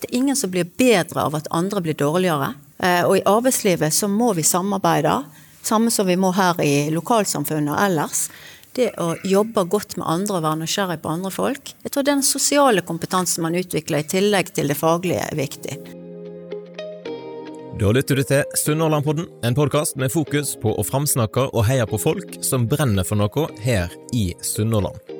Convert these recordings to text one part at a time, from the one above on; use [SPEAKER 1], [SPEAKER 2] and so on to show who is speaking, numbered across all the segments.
[SPEAKER 1] Det er ingen som blir bedre av at andre blir dårligere. Eh, og i arbeidslivet så må vi samarbeide, samme som vi må her i lokalsamfunnet og ellers. Det å jobbe godt med andre og være nysgjerrig på andre folk. Jeg tror den sosiale kompetansen man utvikler i tillegg til det faglige, er viktig.
[SPEAKER 2] Da lytter du til Sunnhordlandpodden, en podkast med fokus på å framsnakke og heie på folk som brenner for noe her i Sunnhordland.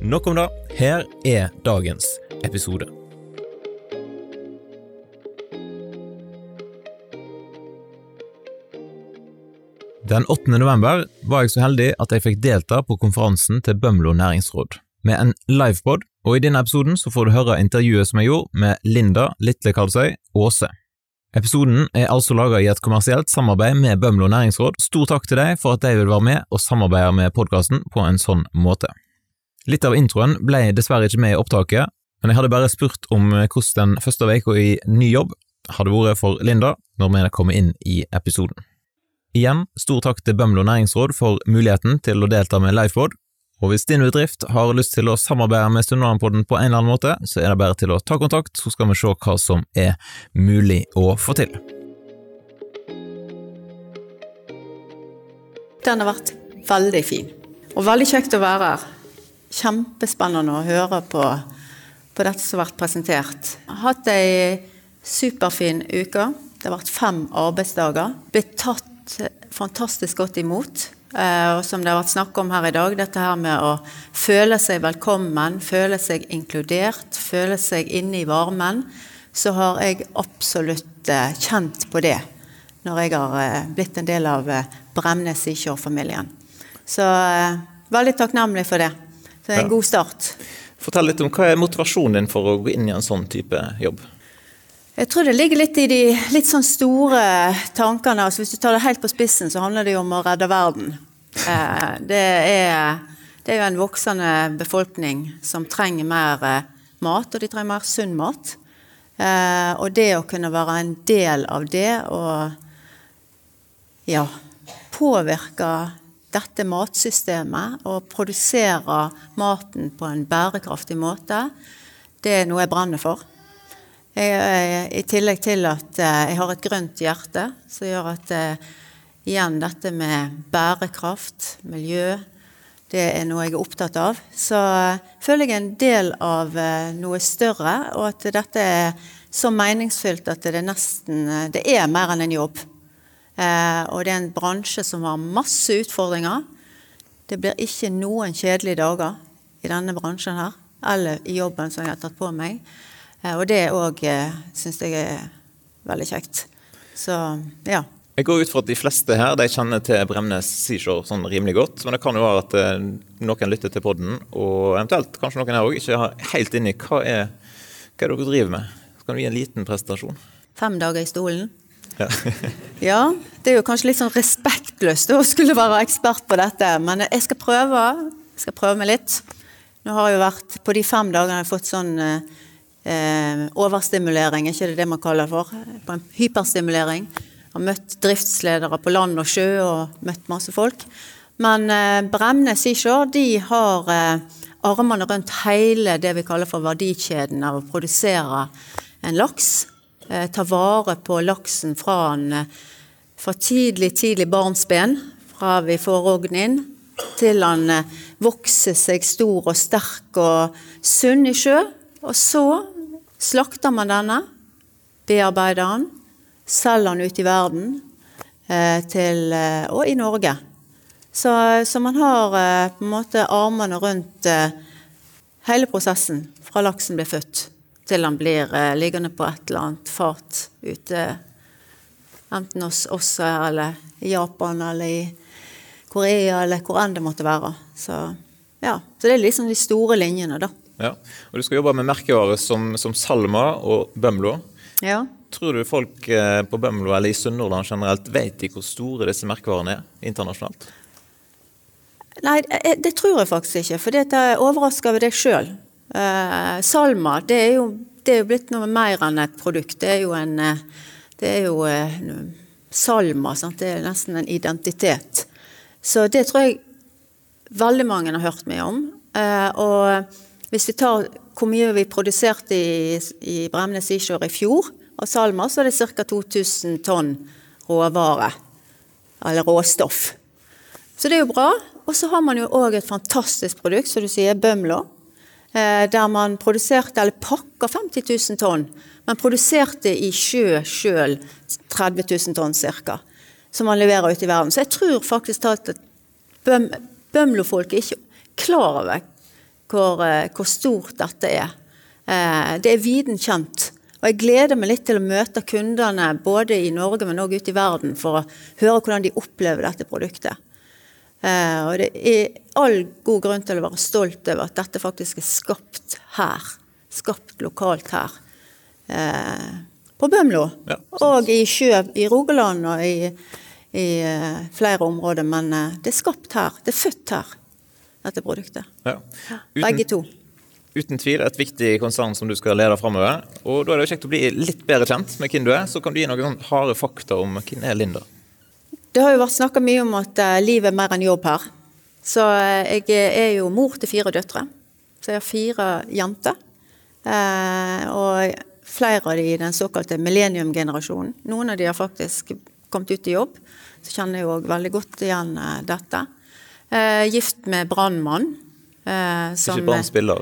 [SPEAKER 2] Nok om det. Her er dagens episode. Den 8. november var jeg så heldig at jeg fikk delta på konferansen til Bømlo næringsråd, med en livepod, og i denne episoden så får du høre intervjuet som jeg gjorde med Linda Litle Karlsøy Aase. Episoden er altså laget i et kommersielt samarbeid med Bømlo næringsråd. Stor takk til deg for at de vil være med og samarbeide med podkasten på en sånn måte. Litt av introen ble dessverre ikke med i opptaket, men jeg hadde bare spurt om eh, hvordan den første uka i ny jobb hadde vært for Linda når vi kommer inn i episoden. Igjen, stor takk til Bømlo næringsråd for muligheten til å delta med livepod, og hvis din bedrift har lyst til å samarbeide med Sunnmørenpodden på en eller annen måte, så er det bare til å ta kontakt, så skal vi se hva som er mulig å få til.
[SPEAKER 1] Den har vært veldig fin, og veldig kjekt å være her kjempespennende å høre på, på dette som har vært presentert. Jeg har hatt ei superfin uke. Det har vært fem arbeidsdager. Blitt tatt fantastisk godt imot. Eh, og som det har vært snakk om her i dag, dette her med å føle seg velkommen, føle seg inkludert, føle seg inne i varmen, så har jeg absolutt eh, kjent på det når jeg har eh, blitt en del av Bremnes Sikjår-familien. Så veldig takknemlig for det. Så en god start.
[SPEAKER 2] Fortell litt om Hva er motivasjonen din for å gå inn i en sånn type jobb?
[SPEAKER 1] Jeg tror det ligger litt i de litt sånn store tankene. altså Hvis du tar det helt på spissen, så handler det jo om å redde verden. Eh, det er, det er jo en voksende befolkning som trenger mer eh, mat, og de trenger mer sunn mat. Eh, og det å kunne være en del av det og ja, påvirke dette matsystemet og produsere maten på en bærekraftig måte, det er noe jeg brenner for. Jeg, I tillegg til at eh, jeg har et grønt hjerte, som gjør at eh, igjen dette med bærekraft, miljø, det er noe jeg er opptatt av. Så føler jeg en del av noe større, og at dette er så meningsfylt at det nesten uh, Det er mer enn en jobb. Eh, og det er en bransje som har masse utfordringer. Det blir ikke noen kjedelige dager i denne bransjen her, eller i jobben som jeg har tatt på meg. Eh, og det òg eh, syns jeg er veldig kjekt. Så ja.
[SPEAKER 2] Jeg går ut fra at de fleste her de kjenner til Bremnes Seashore sånn rimelig godt. Men det kan jo være at noen lytter til podden, og eventuelt kanskje noen her òg ikke har helt inni hva er hva er det dere driver med. Så kan du gi en liten presentasjon.
[SPEAKER 1] Fem dager i stolen. Ja. det er jo kanskje litt sånn respektløst å skulle være ekspert på dette, men jeg skal prøve. Jeg skal prøve meg litt. Nå har jeg jo vært På de fem dagene jeg har fått sånn eh, overstimulering, er ikke det det man kaller for? På en hyperstimulering. Jeg har møtt driftsledere på land og sjø og møtt masse folk. Men eh, Bremnes Seashore de har eh, armene rundt hele det vi kaller for verdikjeden av å produsere en laks eh, ta vare på laksen fra, en, eh, fra tidlig, tidlig barnsben, fra vi får rogn inn, til han eh, vokser seg stor og sterk og sunn i sjø. Og så slakter man denne, bearbeider den, selger den ut i verden eh, til, eh, og i Norge. Så, så, man har eh, på en måte armene rundt eh, hele prosessen fra laksen blir født til han blir eh, liggende på et eller annet fat ute, enten hos oss eller i Japan eller i Korea eller hvor enn det måtte være. Så, ja. Så det er liksom de store linjene, da.
[SPEAKER 2] Ja, og Du skal jobbe med merkevarer som, som Salma og Bømlo.
[SPEAKER 1] Ja.
[SPEAKER 2] Tror du folk eh, på Bømlo eller i Sunnhordland generelt vet de hvor store disse merkevarene er internasjonalt?
[SPEAKER 1] Nei, det, det tror jeg faktisk ikke, for det overrasker ved deg sjøl. Uh, Salma, det er, jo, det er, jo, blitt noe mer enn et produkt. Det er jo en det er jo uh, Salma. Sant? Det er nesten en identitet. Så det tror jeg veldig mange har hørt mye om. Uh, og hvis vi tar hvor mye vi produserte i, i Bremnes Seashore i fjor av Salma, så er det ca. 2000 tonn råvare. Eller råstoff. Så det er jo bra. Og så har man jo òg et fantastisk produkt, som du sier, Bømlo. Eh, der man produserte, eller pakka 50 000 tonn. Man produserte i sjø sjøl 30 000 tonn ca. Som man leverer ut i verden. Så jeg tror faktisk at Bømlo-folk er ikke klar over hvor, eh, hvor, stort dette er. Eh, det er viden kjent. Og jeg gleder meg litt til å møte kundene både i Norge, men òg ute i verden, for å høre hvordan de opplever dette produktet. Eh, og det er all god grunn til å være stolt over at dette faktisk er skapt her. Skapt lokalt her. På Bømlo. Ja, og i sjø i Rogaland og i, i flere områder. Men det er skapt her. Det er født her dette produktet. Ja. Uten, Begge to.
[SPEAKER 2] Uten tvil et viktig konsern som du skal lede framover. Og da er det jo kjekt å bli litt bedre kjent med hvem du er. Så kan du gi noen harde fakta om hvem er Linda?
[SPEAKER 1] Det har jo vært snakka mye om at uh, livet er mer enn jobb her. Så uh, jeg er jo mor til fire døtre. Så jeg har fire jenter. Og flere av de i den såkalte millennium-generasjonen. Noen av de har faktisk kommet ut i jobb. Så kjenner jeg òg veldig godt igjen dette. Eh, gift med brannmann.
[SPEAKER 2] Eh, ikke Brann-spiller?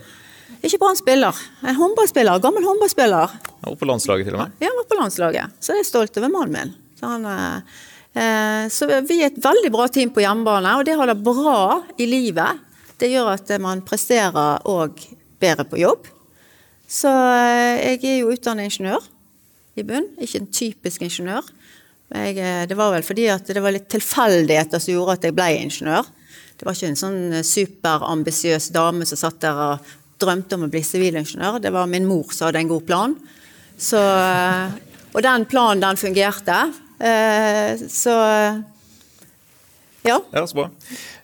[SPEAKER 1] Ikke Brann-spiller. En håndballspiller. Gammel håndballspiller.
[SPEAKER 2] Var på landslaget til og med?
[SPEAKER 1] Ja, var på landslaget. Så jeg er stolt over mannen min. Så, han, eh, så vi er et veldig bra team på hjemmebane, og det holder bra i livet. Det gjør at man presterer òg bedre på jobb. Så jeg er jo utdannet ingeniør i bunn, ikke en typisk ingeniør. Jeg, det var vel fordi at det var litt tilfeldigheter som gjorde at jeg ble ingeniør. Det var ikke en sånn eh, superambisiøs dame som satt der og drømte om å bli sivilingeniør. Det var min mor som hadde en god plan. Så, eh, og den planen, den fungerte. Eh, så ja.
[SPEAKER 2] ja. Så bra.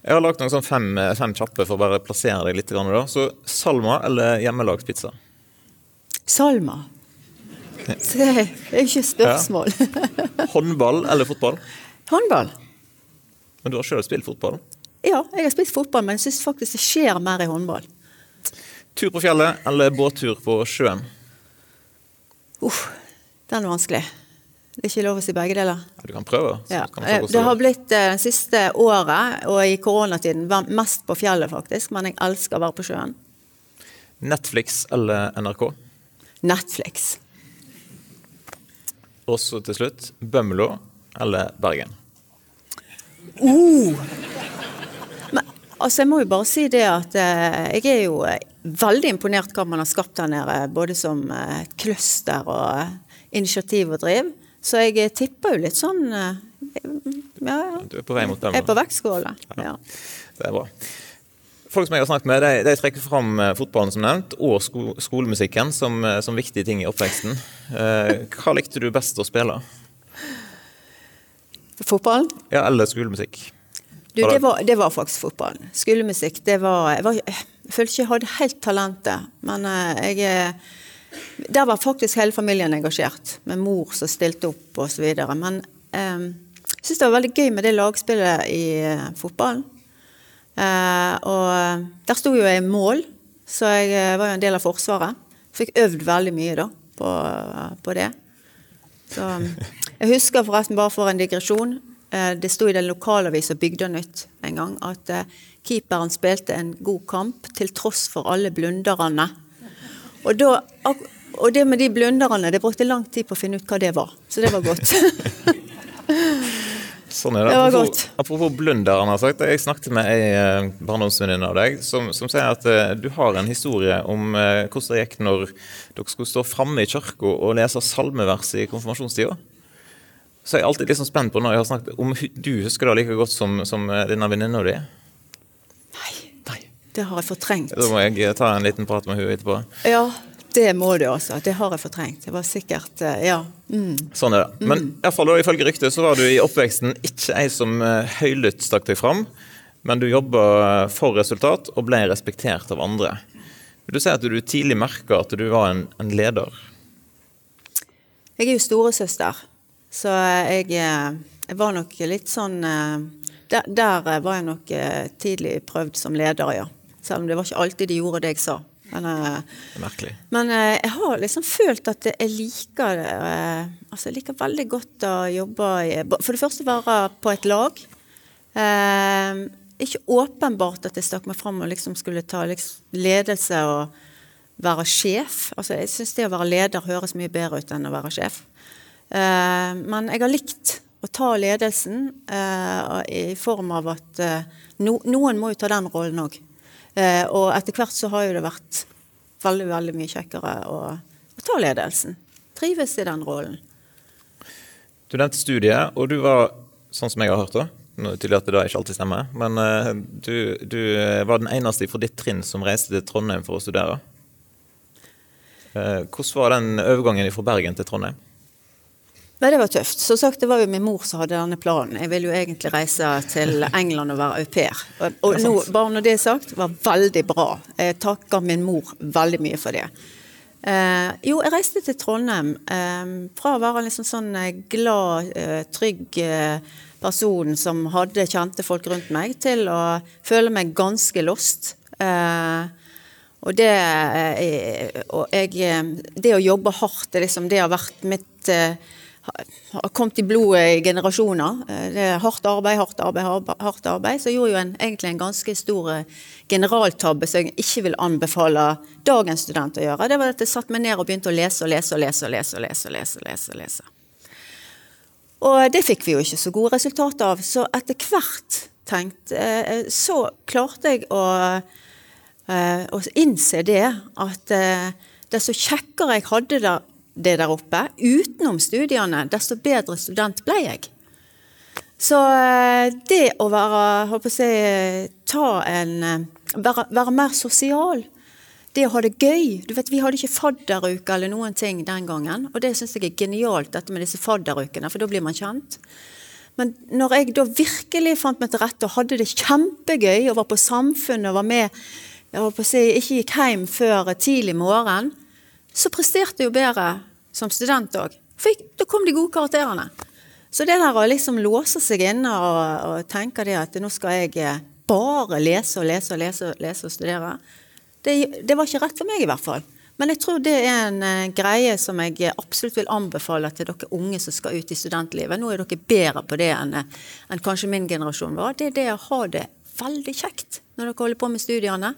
[SPEAKER 2] Jeg har lagd noen sånn fem, fem kjappe for å bare plassere deg litt. Da. Så Salma eller hjemmelagspizza?
[SPEAKER 1] Salma. Det er ikke spørsmål.
[SPEAKER 2] Ja. Håndball eller fotball?
[SPEAKER 1] Håndball.
[SPEAKER 2] Men du har sjøl spilt fotball?
[SPEAKER 1] Ja, jeg har spilt fotball, men jeg syns faktisk det skjer mer i håndball.
[SPEAKER 2] Tur på fjellet eller båttur på sjøen?
[SPEAKER 1] Uff, den er vanskelig. Det er ikke lov å si begge deler.
[SPEAKER 2] Du kan prøve.
[SPEAKER 1] Ja. Eh, det har blitt eh, det siste året, og i koronatiden, mest på fjellet faktisk. Men jeg elsker å være på sjøen.
[SPEAKER 2] Netflix eller NRK?
[SPEAKER 1] Netflix.
[SPEAKER 2] Og så til slutt Bømlo eller Bergen?
[SPEAKER 1] Uh! Altså, jeg må jo bare si det at eh, jeg er jo eh, veldig imponert hva man har skapt der nede. Både som eh, cluster og eh, initiativ og driv. Så jeg eh, tipper jo litt sånn ja,
[SPEAKER 2] ja, Du er på vei mot dem?
[SPEAKER 1] Jeg er på vektskåla. Ja.
[SPEAKER 2] Det er bra. Folk som jeg har snakket med, de, de trekker fram fotballen som nevnt, og sko skolemusikken som, som, viktige ting i oppveksten. hva likte du best å spille?
[SPEAKER 1] Fotballen?
[SPEAKER 2] Ja, eller skolemusikk.
[SPEAKER 1] Du, det var, det var faktisk fotballen. Skolemusikk, det var Jeg, var, jeg følte ikke jeg hadde helt talentet, men jeg jeg Der var faktisk hele familien engasjert, med mor som stilte opp osv. Men um, jeg syns det var veldig gøy med det lagspillet i uh, fotballen. Eh, og der sto jo jeg i mål, så jeg var jo en del av Forsvaret. Fikk øvd veldig mye da på, på det. Så, jeg husker forresten, bare for en digresjon, Eh, det sto i den lokalavisa Bygdenytt en gang at eh, keeperen spilte en god kamp til tross for alle blunderne. Og, da, og det med de blunderne, det brukte lang tid på å finne ut hva det var. Så det var godt.
[SPEAKER 2] sånn er det. det var apropos, godt. apropos blunderen, jeg snakket med ei eh, barndomsvenninne av deg som, som, sier at uh, du har en historie om uh, hvordan det gikk når dere skulle stå framme i kirka og lese salmevers i konfirmasjonstida så jeg er alltid litt liksom spent på når jeg har snakket om du husker det like godt som, som eh, denne venninna di.
[SPEAKER 1] Det har jeg fortrengt.
[SPEAKER 2] Da må jeg ta en liten prat med henne etterpå.
[SPEAKER 1] Ja, Det må du altså. Det har jeg fortrengt. Det var sikkert eh, Ja. Mm.
[SPEAKER 2] Sånn er det. Men i fall da, ifølge ryktet så var du i oppveksten ikke ei som eh, høylytt stakk deg fram, men du jobba for resultat og ble respektert av andre. Vil du si at du tidlig merka at du var en, en, leder?
[SPEAKER 1] Jeg er jo storesøster, så jeg, eh, jeg, var nok litt sånn der, der, var jeg nok tidlig prøvd som leder, ja. Selv om det var ikke alltid de gjorde det jeg sa. Men,
[SPEAKER 2] Merkelig.
[SPEAKER 1] Men eh, jeg har liksom følt at jeg liker det. Eh, altså jeg liker veldig godt å jobbe i For det første være på et lag. Eh, ikke åpenbart at jeg stakk meg fram og liksom skulle ta liksom, ledelse og være sjef. Altså jeg syns det å være leder høres mye bedre ut enn å være sjef. Eh, men jeg har likt å ta ledelsen eh, i form av at eh, no, noen må jo ta den rollen òg. Eh, og etter hvert så har jo det vært veldig, veldig mye kjekkere å, å ta ledelsen. Trives i den rollen.
[SPEAKER 2] Du nevnte studiet, og du var, sånn som jeg har hørt det, tydelig at det da ikke alltid stemmer, men uh, du, du, var den eneste fra ditt trinn som reiste til Trondheim for å studere. Hvordan var den overgangen fra Bergen til Trondheim?
[SPEAKER 1] Nei, Det var tøft. Som sagt, det var jo min mor som hadde denne planen. Jeg ville jo egentlig reise til England og være au pair. Og, nå, bare når det er sagt, var veldig bra. Jeg takker min mor veldig mye for det. Eh, jo, jeg reiste til Trondheim eh, fra å være en liksom sånn eh, glad, eh, trygg eh, person som hadde kjente folk rundt meg, til å føle meg ganske lost. Eh, og det, og jeg, det å jobbe hardt, liksom, det har vært mitt har kommet i blodet i generasjoner. Eh, det er hardt arbeid, hardt arbeid, hardt arbeid. Så jeg gjorde jo en, egentlig en ganske stor eh, generaltabbe som jeg ikke vil anbefale dagens student å gjøre. Det var at jeg satte meg ned og begynte å lese og lese og lese og lese. Og lese og lese og lese, og lese. Og det fikk vi jo ikke så gode resultater av. Så etter hvert tenkte eh, Så klarte jeg å, å innse det at desto kjekkere jeg hadde det det der oppe, utenom studiene, desto bedre student ble jeg. Så eh, det å være håper jeg, ta en eh, være, være, mer sosial, det å ha det gøy Du vet, Vi hadde ikke fadderuke eller noen ting den gangen, og det syns jeg er genialt, dette med disse fadderukene, for da blir man kjent. Men når jeg da virkelig fant meg til rette og hadde det kjempegøy og var på Samfunnet og var med jeg håper si, ikke gikk hjem før tidlig morgen, så presterte jeg jo bedre som student òg. Da kom de gode karakterene. Så det der å liksom låse seg inne og, og tenke det at nå skal jeg eh, bare lese og lese og lese, lese og studere, det, det, var ikke rett for meg i hvert fall. Men jeg tror det er en uh, greie som jeg absolutt vil anbefale til dere unge som skal ut i studentlivet. Nå er dere bedre på det enn, uh, enn kanskje min generasjon var. Det er det å ha det veldig kjekt når dere holder på med studiene.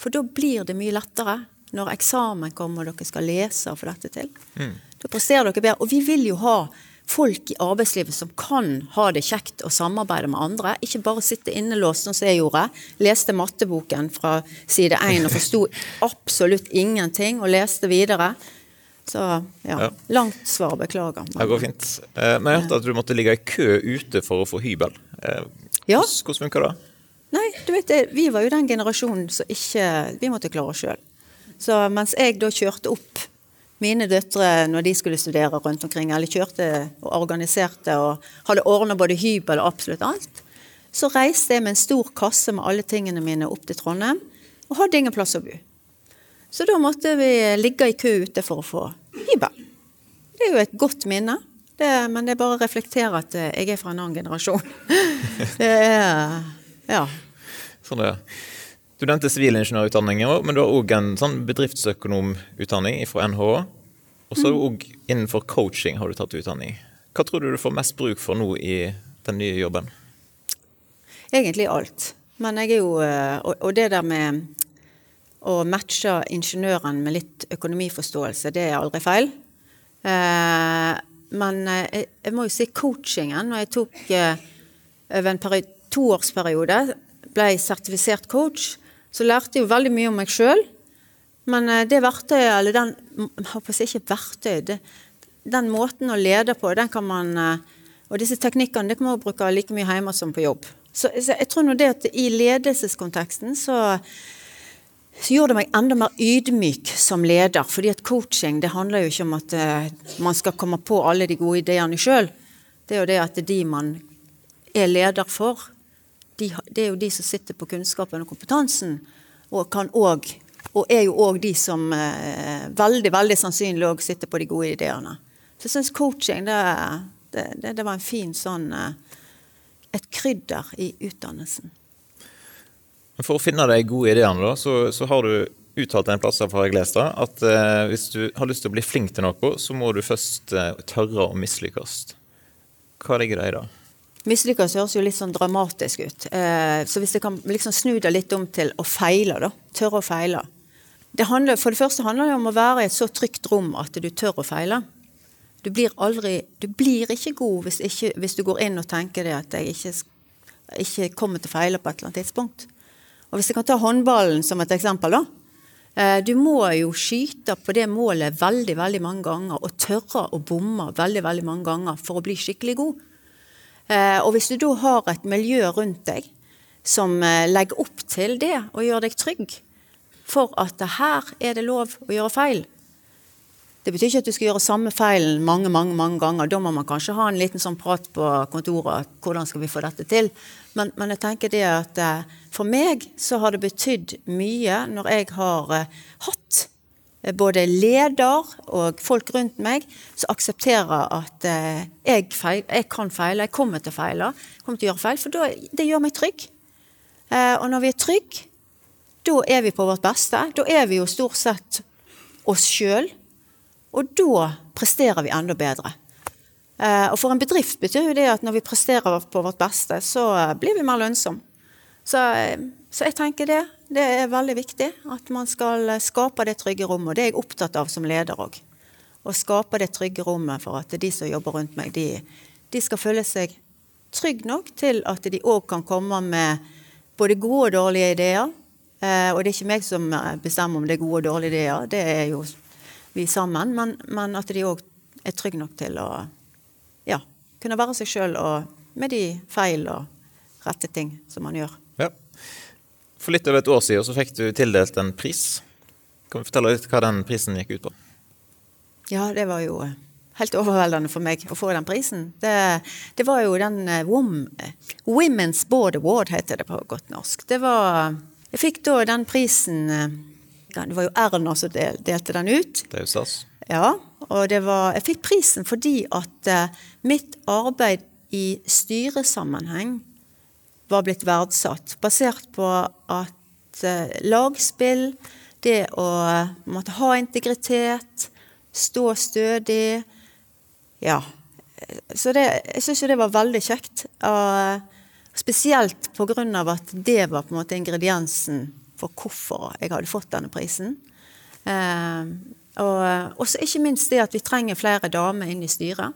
[SPEAKER 1] For da blir det mye lettere når eksamen kommer og dere skal lese og få dette til. Mm. Da presterer dere bedre. Og vi vil jo ha folk i arbeidslivet som kan ha det kjekt og samarbeide med andre. Ikke bare sitte innelåst, sånn som jeg gjorde. Leste matteboken fra side én og forsto absolutt ingenting, og leste videre. Så ja, ja. langt svar, beklager.
[SPEAKER 2] Det går fint. Eh, men jeg hørte at du måtte ligge i kø ute for å få hybel. Eh, ja. Hvordan funker det?
[SPEAKER 1] Nei, du vet, Vi var jo den generasjonen som ikke Vi måtte klare oss sjøl. Så mens jeg da kjørte opp mine døtre når de skulle studere rundt omkring, eller kjørte og organiserte og hadde ordna både hybel og absolutt alt, så reiste jeg med en stor kasse med alle tingene mine opp til Trondheim, og hadde ingen plass å bo. Så da måtte vi ligge i kø ute for å få hybel. Det er jo et godt minne, det, men det bare reflekterer at jeg er fra en annen generasjon. det er, ja.
[SPEAKER 2] Sånn det er. Du nevnte sivilingeniørutdanning, men du har òg en sånn bedriftsøkonomutdanning fra NHH. Og så òg innenfor coaching har du tatt utdanning. Hva tror du du får mest bruk for nå i den nye jobben?
[SPEAKER 1] Egentlig alt. Men jeg er jo eh, Og det der med å matche ingeniøren med litt økonomiforståelse, det er aldri feil. Eh, men eh, jeg må jo si coachingen. Når jeg tok over en toårsperiode, ble sertifisert coach, så lærte jeg jo veldig mye om meg sjøl. Men eh, det verktøyet, eller den jeg ikke verktøy, det, den måten å lede på, den kan man eh, Og disse teknikkene det kan man bruke like mye hjemme som på jobb. Så, så jeg tror nå det at i ledelseskonteksten så så gjorde det meg enda mer ydmyk som leder. fordi at coaching det handler jo ikke om at uh, man skal komme på alle de gode ideene sjøl. Det er jo det at de man er leder for, de, det er jo de som sitter på kunnskapen og kompetansen, og kan òg og er jo òg de som eh, veldig veldig sannsynlig òg sitter på de gode ideene. Så jeg syns coaching det, det, det, det, var en fin sånn eh, et krydder i utdannelsen.
[SPEAKER 2] For å finne de gode ideene, da, så, så har du uttalt en plass har jeg lest at eh, hvis du har lyst til å bli flink til noe, så må du først eh, tørre å mislykkes. Hva ligger det i det?
[SPEAKER 1] Mislykkes høres jo litt sånn dramatisk ut. Eh, så hvis jeg kan liksom snu det litt om til å feile, da. Tørre å feile. Det handler, for det første handler det om å være i et så trygt rom at du tør å feile. Du blir aldri Du blir ikke god hvis, ikke, hvis du går inn og tenker det at jeg ikke, ikke kommer til å feile på et eller annet tidspunkt. Og Hvis jeg kan ta håndballen som et eksempel, da. Eh, du må jo skyte på det målet veldig veldig mange ganger og tørre å bomme veldig veldig mange ganger for å bli skikkelig god. Eh, og Hvis du da har et miljø rundt deg som eh, legger opp til det og gjør deg trygg for at her er det lov å gjøre feil, det betyr ikke at du skal gjøre samme feilen mange mange, mange ganger. Da må man kanskje ha en liten sånn prat på kontoret. Hvordan skal vi få dette til? Men, men jeg tenker det at eh, for meg så har det betydd mye når jeg har hatt både leder og folk rundt meg som aksepterer at eh, jeg, feil, jeg, kan feile, jeg kommer til å feile, kommer til å gjøre feil. For det gjør meg trygg. Eh, og når vi er trygge, da er vi på vårt beste. Da er vi jo stort sett oss sjøl. Og da presterer vi enda bedre. Eh, og for en bedrift betyr jo det at når vi presterer på vårt beste, så blir vi mer lønnsomme. Så, så, jeg tenker det. Det er veldig viktig at man skal skape det trygge rommet. Og det er jeg opptatt av som leder òg. Å skape det trygge rommet for at de som jobber rundt meg, de, de skal føle seg trygge nok til at de òg kan komme med både gode og dårlige ideer. Eh, og det er ikke meg som bestemmer om det er gode og dårlige ideer. Det er jo vi sammen, men, men at de òg er trygge nok til å ja, kunne være seg sjøl med de feil og rette ting som man gjør.
[SPEAKER 2] For litt over et år siden så fikk du tildelt en pris. Kan du fortelle litt hva den prisen gikk ut på?
[SPEAKER 1] Ja, det var jo eh, helt overveldende for meg å få den prisen. Det, det var jo den Wom, Women's Board Award, heter det på godt norsk. Det var Jeg fikk da den prisen det var jo Erna som del, delte den ut.
[SPEAKER 2] Det er jo stas.
[SPEAKER 1] Ja, og det var, jeg fikk prisen fordi at mitt arbeid i styresammenheng var blitt verdsatt. Basert på at uh, lagspill, det å måtte ha integritet, stå stødig Ja. Så det, jeg syns jo det var veldig kjekt. Spesielt av at det var på en måte ingrediensen for hvorfor jeg hadde fått denne prisen. Eh, og også ikke minst det at vi trenger flere damer inn i styret.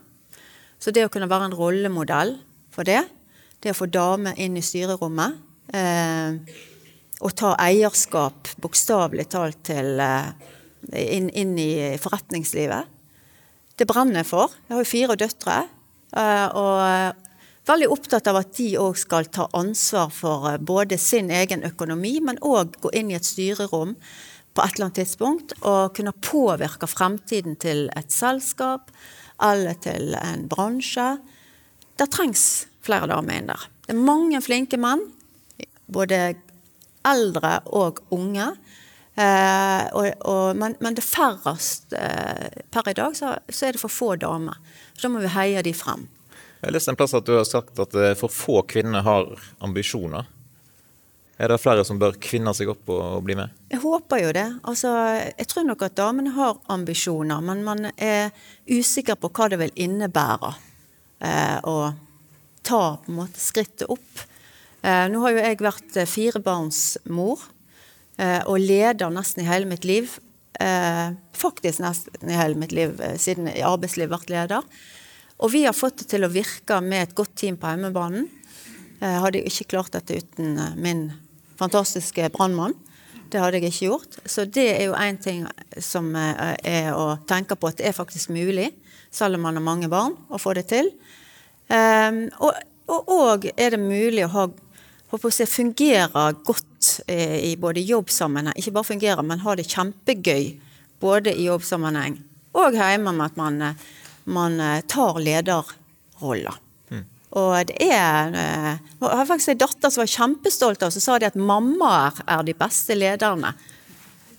[SPEAKER 1] Så det å kunne være en rollemodell for det, det å få damer inn i styrerommet, eh, og ta eierskap, bokstavelig talt, til, eh, inn, inn, i forretningslivet, det brenner jeg for. Jeg har jo fire døtre. Eh, og veldig opptatt av at de òg skal ta ansvar for eh, både sin egen økonomi, men òg gå inn i et styrerom på et eller annet tidspunkt og kunne påvirke fremtiden til et selskap eller til en bransje. Det trengs flere damer inn der. Det er mange flinke menn, både eldre og unge. Eh, og, og, men, men, det færrest eh, per i dag så, så, er det for få damer. Så da må vi heie de frem.
[SPEAKER 2] Jeg har lest en plass at du har sagt at eh, for få kvinner har ambisjoner. Er det flere som bør kvinne seg opp og, og bli med?
[SPEAKER 1] Jeg håper jo det. Altså, jeg tror nok at damene har ambisjoner, men man er usikker på hva det vil innebære eh, å ta på en måte skrittet opp. Eh, nå har jo jeg vært eh, firebarnsmor eh, og leder nesten i hele mitt liv. Faktisk nesten i hele mitt liv siden i arbeidslivet vært leder. Og vi har fått det til å virke med et godt team på hjemmebanen. Jeg hadde jeg ikke klart dette uten min fantastiske brannmann. Det hadde jeg ikke gjort. Så det er jo én ting som er å tenke på at det er faktisk mulig, selv om man har mange barn, å få det til. Ehm, og, og, og er det mulig å ha håper jeg, fungerer godt eh, i både jobbsammenheng, ikke bare fungerer, men har det kjempegøy både i jobbsammenheng og hjemme med at man, eh, man eh, tar lederroller. Mm. Og det er Jeg har faktisk en datter som var kjempestolt av, så sa de at mammaer er de beste lederne.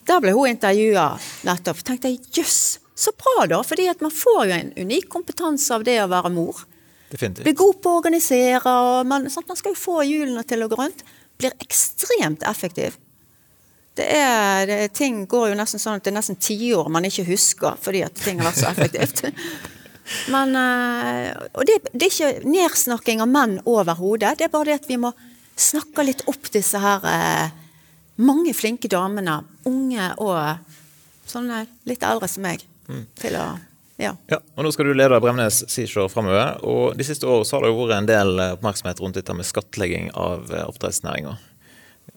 [SPEAKER 1] Der ble hun intervjua nettopp. tenkte jeg jøss, så bra da, fordi at man får jo en unik kompetanse av det å være mor.
[SPEAKER 2] Definitivt.
[SPEAKER 1] Blir god på å organisere, og man, sånn, man skal jo få hjulene til å gå rundt. Blir ekstremt effektiv. Det er, det, ting går jo nesten sånn at det er nesten tiår man ikke husker fordi at ting har vært så effektivt. Men, eh, og det, det, er ikke nedsnakking av menn overhodet. Det er bare det at vi må snakke litt opp disse her eh, mange flinke damene, unge og sånne litt eldre som meg, mm. til å ja.
[SPEAKER 2] ja. og Nå skal du lede Bremnes Seashore framover. og De siste årene har det vært en del oppmerksomhet rundt dette med skattlegging av eh, oppdrettsnæringa.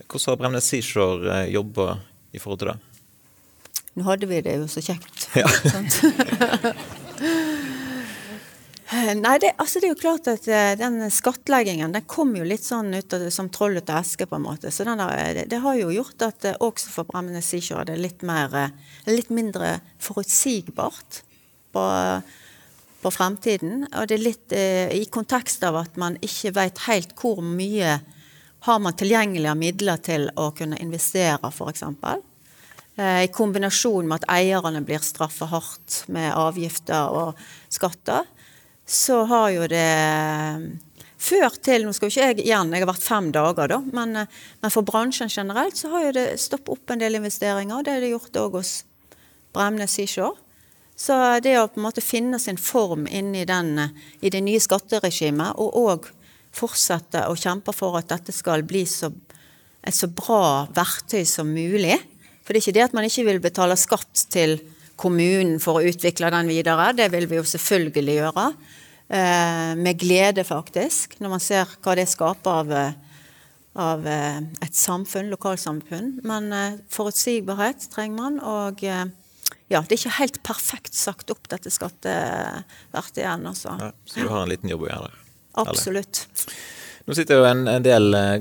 [SPEAKER 2] Hvordan har Bremnes Seashore eh, jobba i forhold til det?
[SPEAKER 1] Nå hadde vi det jo så kjekt. Ja. Nei, det, altså det, er jo klart at eh, den skattleggingen den kom jo litt sånn ut av, som troll ut av eske, på en måte. Så der, det, det, har jo gjort at også for Bremnes Seashore er det litt, mer, litt mindre forutsigbart på, på fremtiden. Og det er litt eh, i kontekst av at man ikke vet helt hvor mye har man tilgjengelig av midler til å kunne investere, f.eks. Eh, I kombinasjon med at eierne blir straffet hardt med avgifter og skatter, så har jo det ført til Nå skal jo ikke jeg igjen, jeg har vært fem dager, da, men, eh, men for bransjen generelt så har jo det stoppet opp en del investeringer. Det er det gjort òg hos Bremnes Seashore. Så det å på en måte finne sin form inni den, i det nye skatteregimet, og òg fortsette å kjempe for at dette skal bli så, et så bra verktøy som mulig. For det er ikke det at man ikke vil betale skatt til kommunen for å utvikle den videre. Det vil vi jo selvfølgelig gjøre. Eh, med glede, faktisk, når man ser hva det skaper av, av eh, et samfunn, lokalsamfunn. Men eh, forutsigbarhet trenger man. og ja, det er ikke helt perfekt sagt opp, dette skatteverket igjen. Altså. Ja,
[SPEAKER 2] så du har en liten jobb å gjøre der?
[SPEAKER 1] Absolutt.
[SPEAKER 2] Nå sitter jo en, en del uh,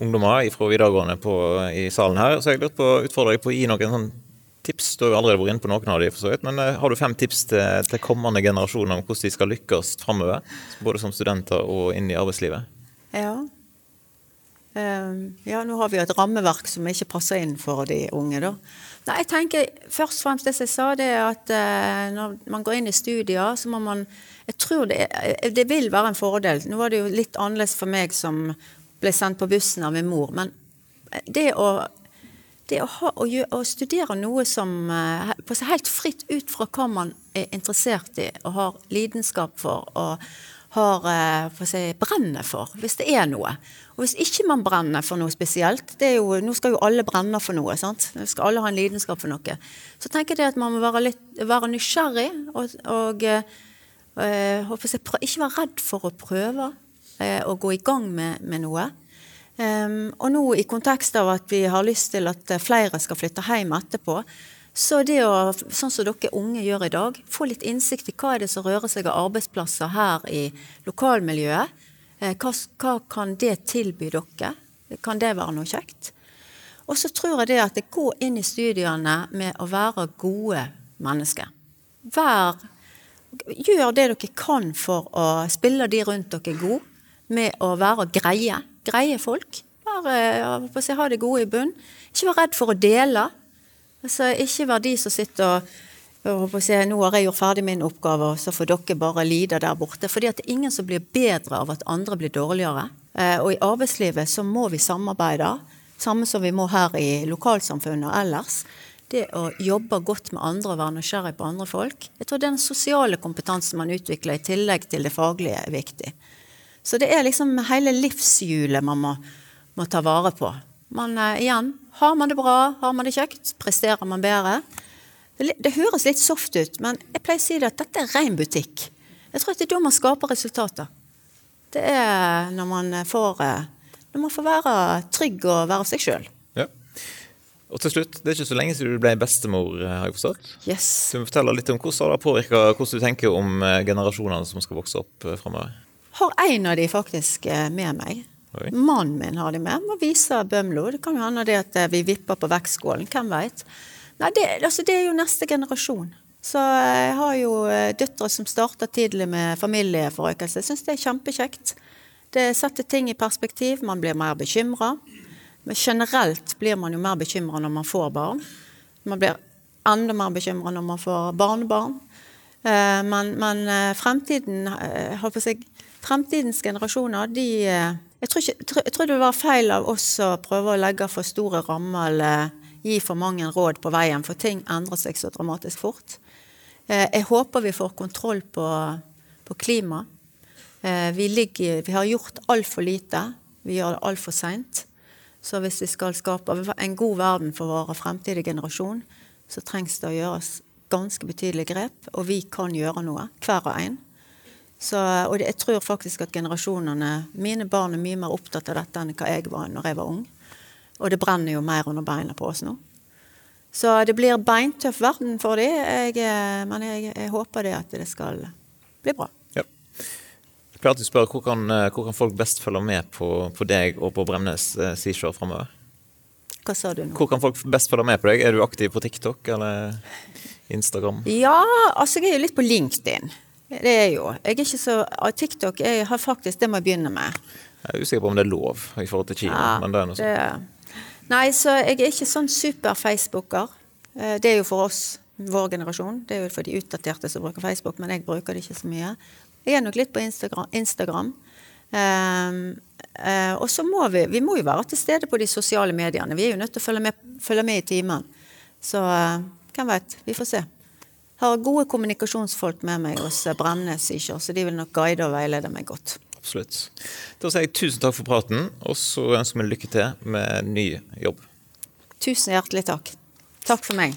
[SPEAKER 2] ungdommer fra videregående på, i salen her, så jeg lurte på å utfordre deg på å gi noen sånn tips. Du har jo allerede vært inne på noen av de, for så vidt, men uh, har du fem tips til, til, kommende generasjoner om hvordan de skal lykkes framover? Både som studenter og inn i arbeidslivet?
[SPEAKER 1] Ja. Um, ja, nå har vi jo et rammeverk som ikke passer inn for de unge, da. Nei, jeg tenker først og fremst det som jeg sa, det er at uh, når man går inn i studier, så må man Jeg tror det, det vil være en fordel. Nå var det jo litt annerledes for meg som ble sendt på bussen av min mor, men det å det å, ha, å, å, studere noe som på seg helt fritt ut fra hva man er interessert i og har lidenskap for og har for si, brenner for, hvis det er noe. Og hvis ikke man brenner for noe spesielt jo, Nå skal jo alle brenne for noe. sant? Nå skal alle ha en lidenskap for noe. Så tenker jeg at man må være, litt, være nysgjerrig og, og øh, ikke være redd for å prøve å gå i gang med, med noe. Um, og nå i kontekst av at vi har lyst til at flere skal flytte hjem etterpå, så det å, sånn som dere unge gjør i dag, få litt innsikt i hva er det som rører seg av arbeidsplasser her i lokalmiljøet, Eh, hva, hva, kan det tilby dere? Kan det være noe kjekt? Og så tror jeg det at det går inn i studiene med å være gode mennesker. Vær, gjør det dere kan for å spille de rundt dere gode, med å være greie. Greie folk. Bare ha det gode i bunn. Ikke vær redd for å dele. Altså, ikke vær de som sitter og Se, nå har jeg gjort ferdig min oppgave, og så får dere bare lide der borte. Fordi at det er ingen som blir bedre av at andre blir dårligere. Eh, og i arbeidslivet så må vi samarbeide, samme som vi må her i lokalsamfunnet og ellers. Det å jobbe godt med andre og være nysgjerrig på andre folk. Jeg tror den sosiale kompetansen man utvikler i tillegg til det faglige, er viktig. Så det er liksom hele livshjulet man må, må ta vare på. Men uh, igjen, har man det bra, har man det kjekt, presterer man bedre, det, det, høres litt soft ut, men jeg pleier å si det at dette er ren butikk. Jeg tror at det er da man skaper resultater. Det er når man får, eh, når man får være trygg og være seg sjøl.
[SPEAKER 2] Ja. Og til slutt, Det er ikke så lenge siden du ble bestemor, eh, har jeg forstått.
[SPEAKER 1] Yes.
[SPEAKER 2] Så du fortelle litt om Hvordan har det påvirka hvordan du tenker om eh, generasjonene som skal vokse opp framover?
[SPEAKER 1] Har en av de faktisk med meg. Mannen min har de med. Må vise Bømlo. Det kan jo hende det at eh, vi vipper på vektskålen. Hvem veit. Nei, det, altså, det er jo neste generasjon. Så jeg har jo eh, døtre som starter tidlig med familieforøkelse. Jeg syns det er kjempekjekt. Det setter ting i perspektiv. Man blir mer bekymra. Men generelt blir man jo mer bekymra når man får barn. Man blir enda mer bekymra når man får barnebarn. Eh, men, men eh, fremtiden, fremtidens generasjoner, de jeg tror, ikke, jeg tror, det var feil av oss å prøve å legge for store rammer eller gi for mange råd på veien, for ting endrer seg så dramatisk fort. Jeg håper vi får kontroll på, på klima. Vi, ligger, vi har gjort altfor lite. Vi gjør det altfor seint. Så hvis vi skal skape en god verden for våre fremtidige generasjon, så trengs det å gjøres ganske betydelige grep, og vi kan gjøre noe, hver og en. Så, og jeg tror faktisk at generasjonene Mine barn er mye mer opptatt av dette enn hva jeg var når jeg var ung. Og det brenner jo mer under beina på oss nå. Så det blir beintøff verden for dem, jeg, men jeg, jeg, håper det at det skal bli bra.
[SPEAKER 2] Ja. Jeg pleier alltid å spørre hvor kan, hvor kan folk best følge med på, på deg og på Bremnes eh, Seashore framover?
[SPEAKER 1] Hva sa du nå?
[SPEAKER 2] Hvor kan folk best følge med på deg? Er du aktiv på TikTok eller Instagram?
[SPEAKER 1] Ja, altså jeg er jo litt på LinkedIn. Det er jo. Jeg er ikke så TikTok jeg har faktisk, det må jeg begynne med.
[SPEAKER 2] Jeg er usikker på om det er lov i forhold til Kina. Ja, men det er noe sånt.
[SPEAKER 1] Nei, så jeg er ikke sånn super-facebooker. Eh, det er jo for oss, vår generasjon. Det er jo for de utdaterte som bruker Facebook, men jeg bruker det ikke så mye. Jeg er nok litt på Instagram. Instagram. Um, uh, og så må vi vi må jo være til stede på de sosiale mediene. Vi er jo nødt til å følge med, følge med i timen. Så uh, hvem vet. Vi får se har gode kommunikasjonsfolk med meg hos Bremnes Seashore, så de vil nok guide og veilede meg godt.
[SPEAKER 2] Absolutt. Da sier jeg tusen takk for praten, og så ønsker vi lykke til med ny jobb.
[SPEAKER 1] Tusen hjertelig takk. Takk for meg.